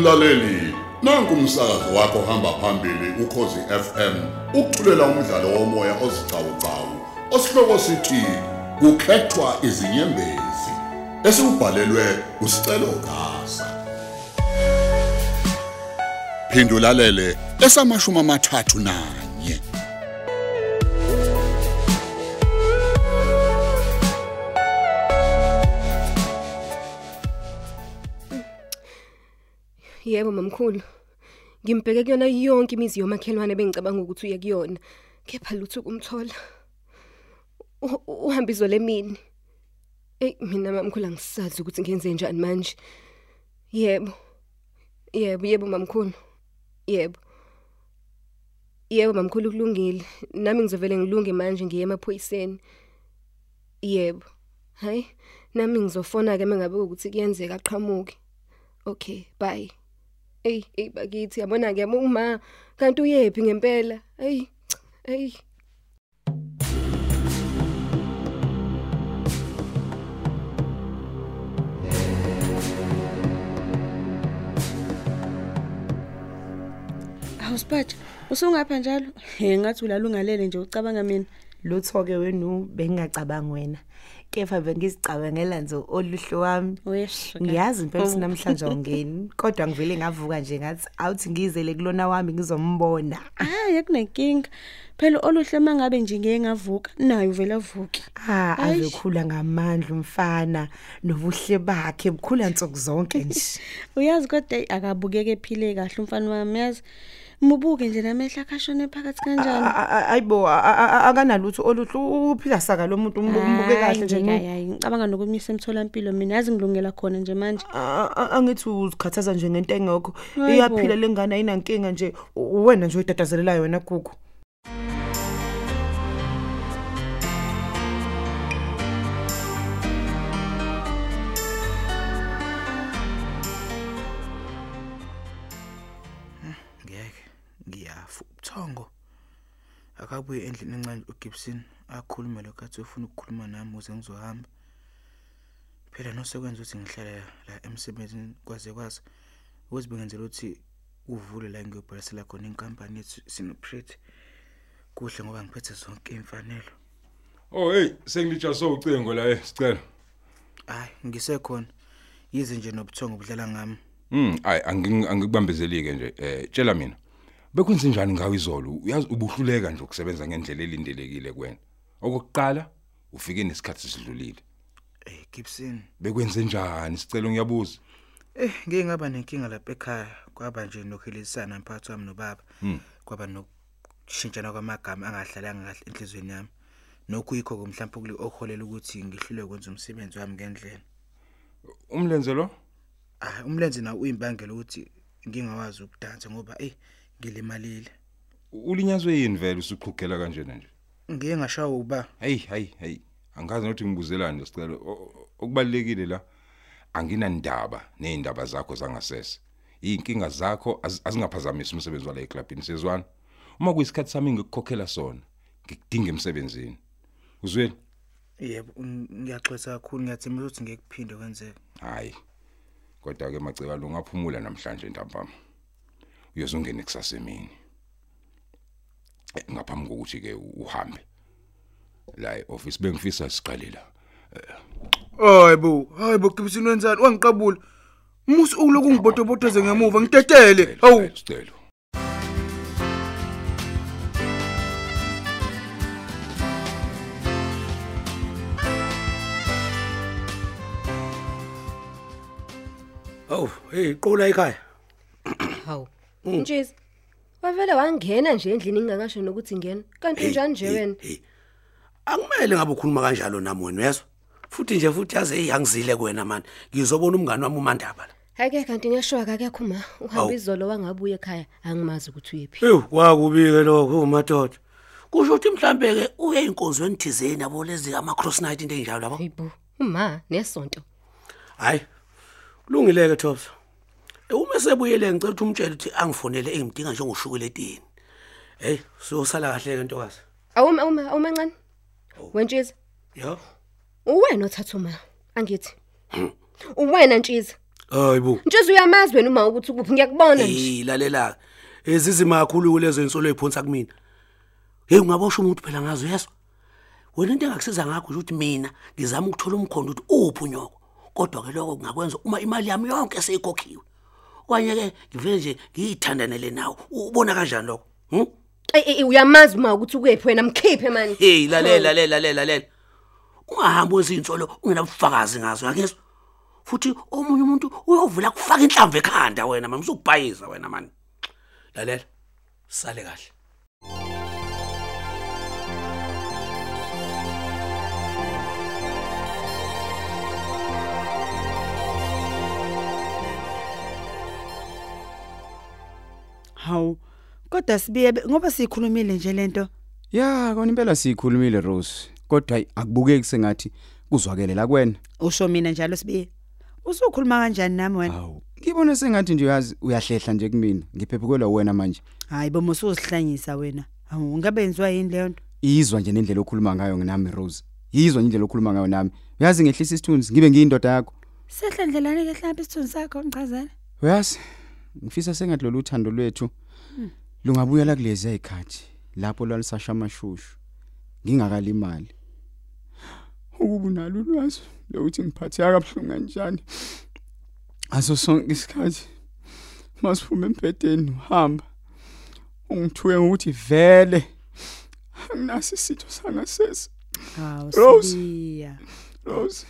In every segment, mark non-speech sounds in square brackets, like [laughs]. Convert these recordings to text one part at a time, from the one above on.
Mlaleli, nanku umsakazo wakho hamba phambili ukhozi FM. Ukuthulela umdlalo womoya ozicawucawu. Osihloko sithi kukhethwa izinyembezi. Esibhalelwe usicelo gasa. Phindulalele esamashumi amathathu nanye. Yebo mamkhulu. Ngimbheke kuyona yonke imizi yomakhelwane bengicabanga ukuthi uye kuyona. Kepha lutho kumthola. U- Uhamba izolo emini. Ey mina mamkhulu angisazi ukuthi ngenze njani manje. Yebo. Yebo, yebo mamkhulu. Yebo. Yebo mamkhulu kulungile. Nami ngizovela ngilunge manje ngiye emaphoyiseni. Yebo. Hayi, nami ngizofona ke mengabe ukuthi kuyenzeka aqhamuke. Okay, bye. Ey, ey bakithi yabona ke uma kanti uyephi ngempela? Ey, ey. Awusiphathe. Usungapha njalo? He ngathi ulalungalele nje ucabanga mina. lutho ke wenu bengingacabangi wena kepha bengizicabangela nje oluhlo wami Wesho. ngiyazi impela Oh. sinamhlanje [laughs] awungeni kodwa ngivele ngavuka nje ngathi awuthi ngizele kulona wami ngizombona Hayi akunenkinga. Phela oluhle mangabe nje ngeke ngavuka, nayo vele avuke. ah Eish. avekhula ngamandla umfana nobuhle bakhe bukhula insuku zonke nje [laughs] Uyazi kodwa ey, akabukeke ephile kahle umfana wami yazi. Mubuke nje namehla khashone phakathi kanjani. ayibo akanalutho oluhlu uphila saka lo muntu umbuke kahle nje nu. hayi ngicabanga nokumisa emtholampilo mina yazi ngilungela khona nje manje. A- a- angithi uzikhathaza nje ngento engekho Hayibo. iyaphila lengane ayinankinga nje u- wena nje uyidadazelelayo wena gugu ngiyafa ubuthongo akabuye endlini encane uGibson akhulume lokho ufuna ukukhuluma nami uze ngizohamba? Phela nosekwenza ukuthi ngihlale la emsebenzini kwaze kwazi ukuthi bengenzela ukuthi uvule la ngiyobhalisela khona inkampani yethu sinopret kuhle ngoba ngiphethe zonke imfanelo Oh hey, sengilitshaso ucingo la eh sicela. hayi ngisekhona. Yize nje nobuthongo budlala ngami. Mm, ay angi- angikubambezelike nje. Eh tshela mina. Bekwenze njani ngawe izolo? Uyazi ubuhluleka nje ukusebenza ngendlela elindelekile kuwena. Okokuqala, ufike nesikhathi sidlulile. eh Gibson Bekwenze njani? Sicela ngiyabuza. Eh ngeke ngaba nenkinga lapha ekhaya kwaba nje nokhilisana mphakathi wami nobaba kwaba nokushintshana kwamagama angahlalanga kahle enhlizweni yami nokuyikho kumhlawumbe kule oholela ukuthi ngihlule ukwenza umsebenzi wami ngendlela Umlenze lo? ah umlenze nawo uyimbangela ukuthi ngingawazi ukudansa ngoba eh ngilimalile Ulinyazwe yini vele usuqhugela kanjena nje? ngeke ngashawa uba Hey, hey, hey. Angazi ukuthi ngibuzelani sicela. O- o- Okubalekile la anginandaba neindaba zakho zangasese. Inkinga zakho az- azingaphazamisa umsebenzi wala eklabini sezwana. Uma kuyisikhathi sami ngikukhokhela sona, ngikudinga emsebenzini. Uzweli? yebo ng- ngiyaxolisa kakhulu ngiyathemba ukuthi ngeke kuphinde kwenzeke Hayi. Kodwa ke maceba lo ngaphumula namhlanje ntambama. Uyozongena kusasa emini. Eh, Ngaphambi kokuthi ke uhambe. La e-office bengifisa siqalela. hayibo hayibo Gibson wenzani wangiqabula musu uloku ngibotobotoze ngemuva ngidedele hawu Sicelo. Awu, hey qula ekhaya. Hawu. Ntshisi. Wavela wangena nje endlini ngingakasho nokuthi ngena. Kanti njani nje wena? Akumele ngabe ukhuluma kanjalo nami wena uyezwa? Futhi nje futhi yazi hey angizile kuwena man. Ngizobona umngani wami uMandaba la. Hake kanti ngiyashwa akekho ma. Uhamba izolo wangabuye ekhaya angimazi ukuthi uyephi. Hey, kwakubike lokho umadoda. Kusho ukuthi mhlambe ke uye inkonzweni thizeni yabo lezi ama cross night into enjalo yabo. Hayibo. Uma nesonto. Hayi. Kulungileke Thops. Uma sebuyele ngicela ukuthi umtshele ukuthi angifonele engimdinga njengoshukuletini. Hey, siyosala kahle ke ntokazi. Awuma uma uma ncane. Wentshisi. Yo. Uwena othatha uma. Angithi. Uwena ntshisi. hayibo Nje uyamazi wena uma ukuthi kuphi ngiyakubona nje. lalela ezizima kakhulu kulezo insolo eziphonsa kumina hey ungabosha umuntu phela ngazo yeswa wena into engakusiza ngakho nje ukuthi mina ngizama ukuthola umkhondo ukuthi uphi unyoko kodwa ke lokho kungakwenza uma imali yami yonke seyikhokhiwe kwanye ke ngivele nje ngiyithandanele nawe. Ubona kanjani lokho? Hm Ey ey uyamazi uma ukuthi ukephi wena mkhiphe manje. hey lalela lalela lalela lalela. Ungahambi wezinsolo ungenabufakazi ngazo yakezwa futhi omunye umuntu uyovula kufaka inhlamvu ekhanda wena manje uzokubhayiza wena mani. Lalela sale kahle. Hawu. Kodwa sibiye be- ngoba sikhulumile nje lento. Ya, kona impela sikhulumile Rose. Kodwa hayi akubukeki sengathi kuzwakele la kuwena. Usho mina njalo sibiye. Usukhuluma kanjani nami wena? Hawu, ngibone sengathi nje uyazi uyahlehla nje kumina. Ngiphephukelwa wena manje. Hayi bomo ususihlanyisa wena. Hawu ngabe yenziwa yini leyo nto? Izwa nje nendlela okhuluma ngayo nami Rose. Yizwa nje indlela okhuluma ngayo nami. Uyazi ngehlisa isithunzi ngibe ngiyindoda yakho. Sehla ndlelane ke hlapha isithunzi sakho ngichazela. Uyazi ngifisa sengathi lolu thando lwethu lungabuya la kulezi ayikhathi lapho lwalisasha amashushu ngingakalimali. Ukuba unalo ulwazi lokuthi ngiphathe kabuhlungu kanjani. Aso sonke isikhathi masiphume embedeni uhamba ungithuke ukuthi vele anginaso isitho sangasese Hawu Rose. sibiya. Rose.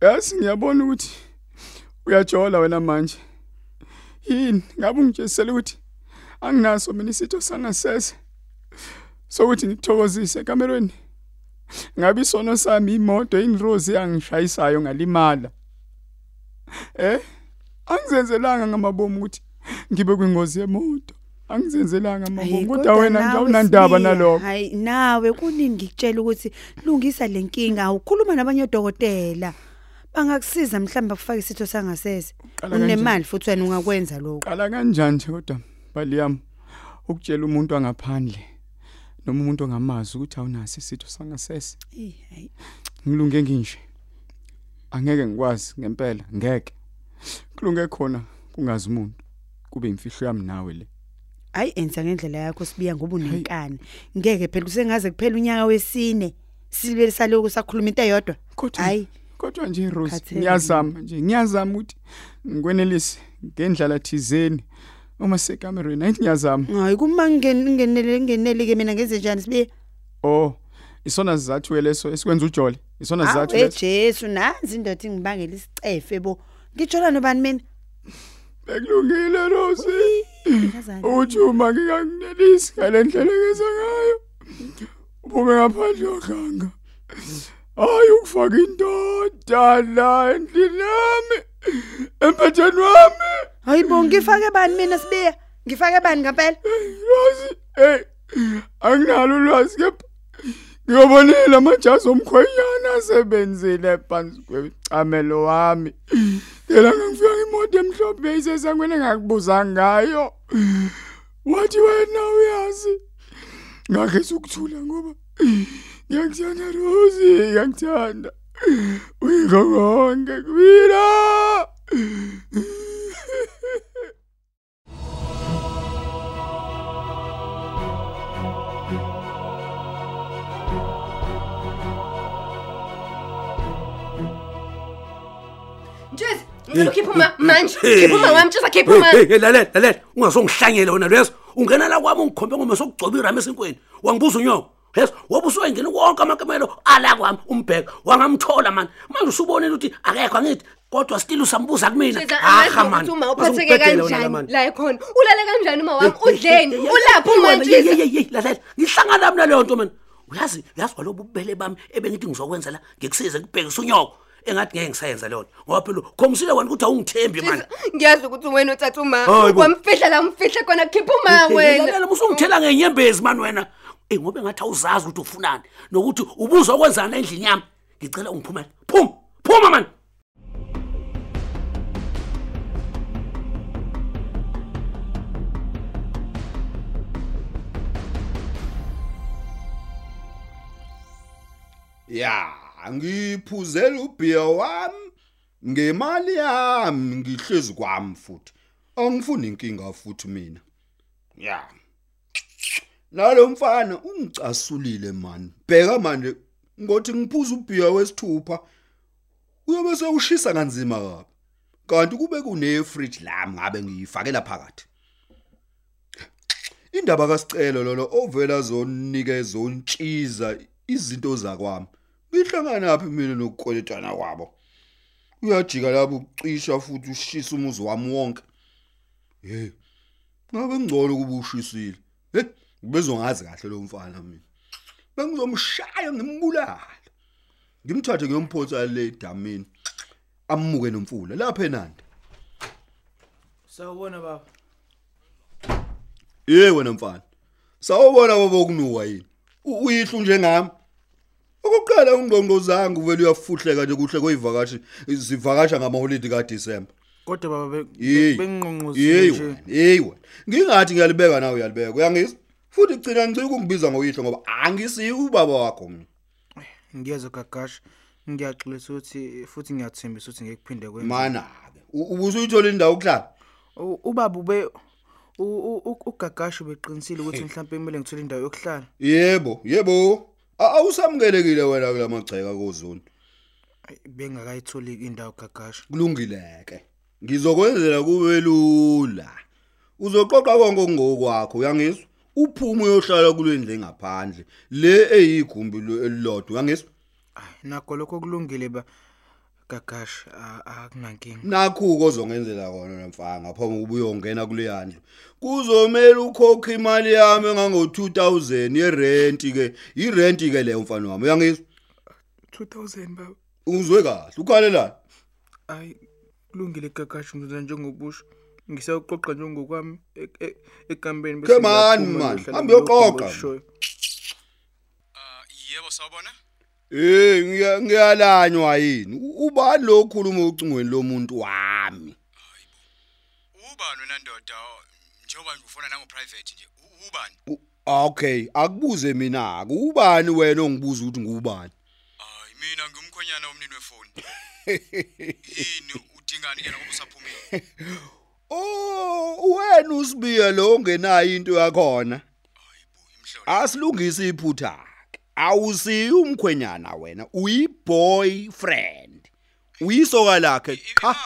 Yasi ngiyabona ukuthi uyajola wena manje. Yini ngabe ungitshisela ukuthi anginaso mina isitho sangasese. Sokuthi ngithokozise kamerweni. Ngabe isono sami imoto inrose yangishayisayo ngalimala. Eh? Angizenzelanga ngamabomu ukuthi ngibe kwingozi yemoto. Angizenzelanga Hayi, amabomu kodwa wena nje nawe awunandaba Sibiya, nalokho. Hayi nawe kuningi ngikutshela ukuthi lungisa lenkinga ukhuluma nabanye odokotela. Bangakusiza mhlamba kufaka isitho sangasese. Unemali futhi wena ungakwenza lokho. Qala kanjani nje kodwa baliyami ukutshela umuntu angaphandle noma umuntu ongamazi ukuthi awunaso isitho sangasese. Eh, hayi. Ngilunge nginje. Angeke ngikwazi ngempela ngeke. Kulunge khona kungazi umuntu kube imfihlo yami nawe le. Hayi enza ngendlela yakho sibiya ngoba unenkani. Ngeke phela kusengaze kuphela unyaka wesine. Silibele saloku sakhuluma into eyodwa. Hayi. Kodwa nje Rose Khathele. ngiyazama nje ngiyazama ukuthi ngikwenelise ngendlela thizeni uma sekamerweni ayithi ngiyazama. Hayi kuma ngenele ngenele ke mina ngenze njani sibe? Oh isona sizathu leso esikwenza ujole. Isona sizathu Awu leso. Jesu nazi indoda ingibangela isicefe bo. Ngitshola nobani mina? Bekulungile Rose. Ngazana. Uthi uma ngingakunelisi ngalendlela engeza ngayo. Uphume ngaphandle yohlanga. Hayi ukufaka indoda la endlini yami. Empetheni wami. Hayibo ngifake bani mina sibiya? Ngifake bani ngempela? Rose, hey. Anginalo ulwazi kepha ngiyobonela amajazi omkhwenyana asebenzile phansi kwecamelo wami. Yela ngifika imoto emhlophe isesangweni engakubuzanga ngayo. Wathi wena uyazi. Ngakhe ukuthula ngoba ngiyakuthanda Rose, ngiyakuthanda. Uyiko konke kubila. Njezi, ngicela ukhiphe uma manje. Khipha uma wami, Njezi khipha uma. hey hey lalela lalela ungazongihlanyela wena leso ungena la kwami ungikhombe ngoma sokugcoba irama esinkweni wangibuza unyoko yes wobe usuyengena wonke amakamelo ala kwami umbheka wangamthola mani manje usubonile ukuthi akekho angithi kodwa still usambuza kumina Njezi Aha, angazi man. ukuthi uma uphatheke Uzongibhedela wena la, kanjani man. la ekhona. Ulale kanjani uma wami? Udleni. Hey, hey, Ulapha hey, uma wena, hey, Njezi. hey, hey, lalela ngihlangana nami naleyo nto mina uyazi uyazi kwalobu bubele bami ebengithi ngizokwenza la ngikusize kubhekisa unyoko engathi ngeke ngisayenza leyo nto ngoba phela khomisile wena ukuthi awungithembi mani Ngiyazi ukuthi wena uthatha uma. Hayi bo. Wamfihla la umfihla khona khipha uma wena. lalela musungithela ngenyembezi mani wena Eh ngoba engathi awuzazi ukuthi ufunani nokuthi ubuza okwenzana endlini yami. Ngicela ungiphumele. Phuma phuma mani ya ngiphuzela ubhiya wami. Ngemali yami ngihlezi kwami futhi. Angifuni inkinga futhi mina. Ya. Nalo mfana ungicasulile man. Bheka manje ngothi ngiphuza ubhiya wesithupha uyobe sewushisa kanzima kabi. Kanti kube kune fridge lami ngabe ngiyifakela phakathi. Indaba kasicelo lolo ovela zonikeza ontshiza izinto zakwami. Ngihlangana naphi mina nokukweletana kwabo? Uyajika lapho ucisha futhi ushisa umuzi wami wonke. Hey ngabe ngcono kuba ushisile hey! Bezongazi kahle lo mfana mina bengizomshaya ngimbulala ngimthathe ngiyomphotsa le damini amuke nomfula lapha enandi Sawubona baba. hey wena mfana sawubona baba okunuka yini uyihlu njengami ukuqala ungqongqo zangu vele uyafuhleka nje kuhle koyivakashi zivakasha ngamaholidi kaDisemba Kodwa baba Hey nje. hey wena. Ngingathi ngiyalibeka nawe uyalibeka. Uyangizwa? Futhi gcina ngicike ukungibiza ngoyihlo ngoba angisiyi ubaba wakho mina. Ngiyeza gagasha. Ngiyaxolisa ukuthi futhi ngiyathembisa ukuthi ngekuphinde kwenze. Mana ke. Ubusuyithola indawo ukuhlala? U- Ubaba ube u- u- u- ugagasha beqinisile ukuthi mhlawumbe kumele ngithole indawo yokuhlala. Yebo, yebo. A- Awusamukelekile wena kulamagceka kozoni. Ayi, Bengakayitholi indawo gagasha. Kulungile ke. Ngizokwenzela kube lula. Uzoqoqa konke okungokwakho, uyangizwa? Uphume uyohlala kulendle engaphandle. Le eyigumbi lo- elilodwa, uyangizwa? Ayi, Nakho lokho kulungile ba gagasha a- akunankinga. nakhu kozongenzela kona mfana ngaphambi kuba uyongena kule yandlu kuzomela ukhokha imali yami engango 2000 yerenti ke irenti ke leyo mfana wami uyangizwa 2000 baba. uzwe kahle ukhalelana Ayi kulungile gagasha ngizona njengobusho. Ngisawuqoqa njengokwami e- e- ekambeni Come on, man. Hambe uyoqoqa. yebo sawubona? Eh ngiya- ngiyalanywa yini? U- ubani lo okhuluma ucingweni lomuntu wami? Ubani wena ndoda? Njengoba nje ufona nango private nje U- ubani? U- okay akubuze mina ke. Ubani wena ongibuza ukuthi ngubani hayi mina ngumkhonyana womnini wefoni. [laughs] Yini udingani yena ngoba usaphumile? [laughs] oh wena usibiya lo ongenayo into yakhona? Asilungise iphutha awusiyi umkhwenyana wena uyiboyfriend. Uyisoka lakhe cha.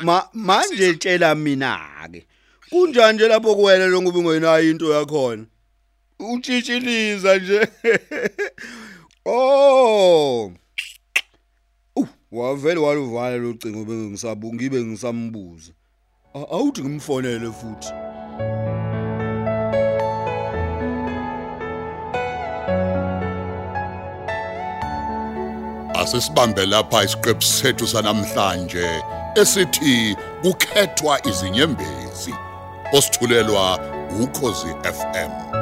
ma manje tshela mina ke. Kunjani nje lapho kuwena lo ngoba ungenayo into yakhona? Utshitshiliza nje. [laughs] Oh. Uh, wavele waluvala lo cingo bengisabu ngibe ngisambuza. Awuthi ngimfonele futhi Asisibambe lapha isiqephu sethu sanamhlanje esithi kukhethwa izinyembezi. Osithulelwa ukhozi FM.